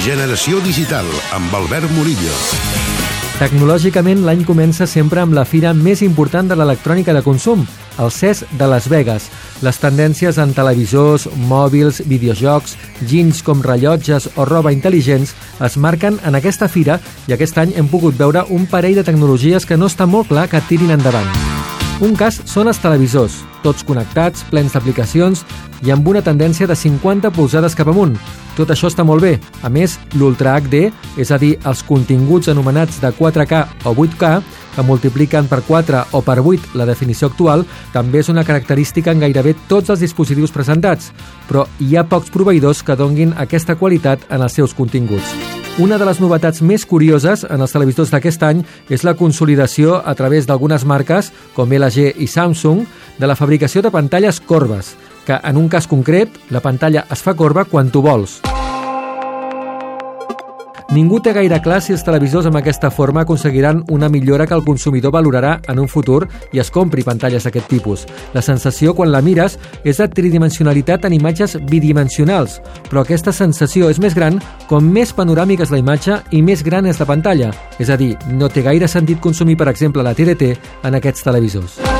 Generació Digital, amb Albert Murillo. Tecnològicament, l'any comença sempre amb la fira més important de l'electrònica de consum, el CES de Las Vegas. Les tendències en televisors, mòbils, videojocs, jeans com rellotges o roba intel·ligents es marquen en aquesta fira i aquest any hem pogut veure un parell de tecnologies que no està molt clar que tirin endavant. Un cas són els televisors, tots connectats, plens d'aplicacions i amb una tendència de 50 polzades cap amunt. Tot això està molt bé. A més, l'Ultra HD, és a dir, els continguts anomenats de 4K o 8K, que multipliquen per 4 o per 8 la definició actual, també és una característica en gairebé tots els dispositius presentats, però hi ha pocs proveïdors que donguin aquesta qualitat en els seus continguts. Una de les novetats més curioses en els televisors d'aquest any és la consolidació a través d'algunes marques, com LG i Samsung, de la fabricació de pantalles corbes, que en un cas concret la pantalla es fa corba quan tu vols. Ningú té gaire clar si els televisors amb aquesta forma aconseguiran una millora que el consumidor valorarà en un futur i es compri pantalles d'aquest tipus. La sensació quan la mires és de tridimensionalitat en imatges bidimensionals, però aquesta sensació és més gran com més panoràmica és la imatge i més gran és la pantalla. És a dir, no té gaire sentit consumir, per exemple, la TDT en aquests televisors.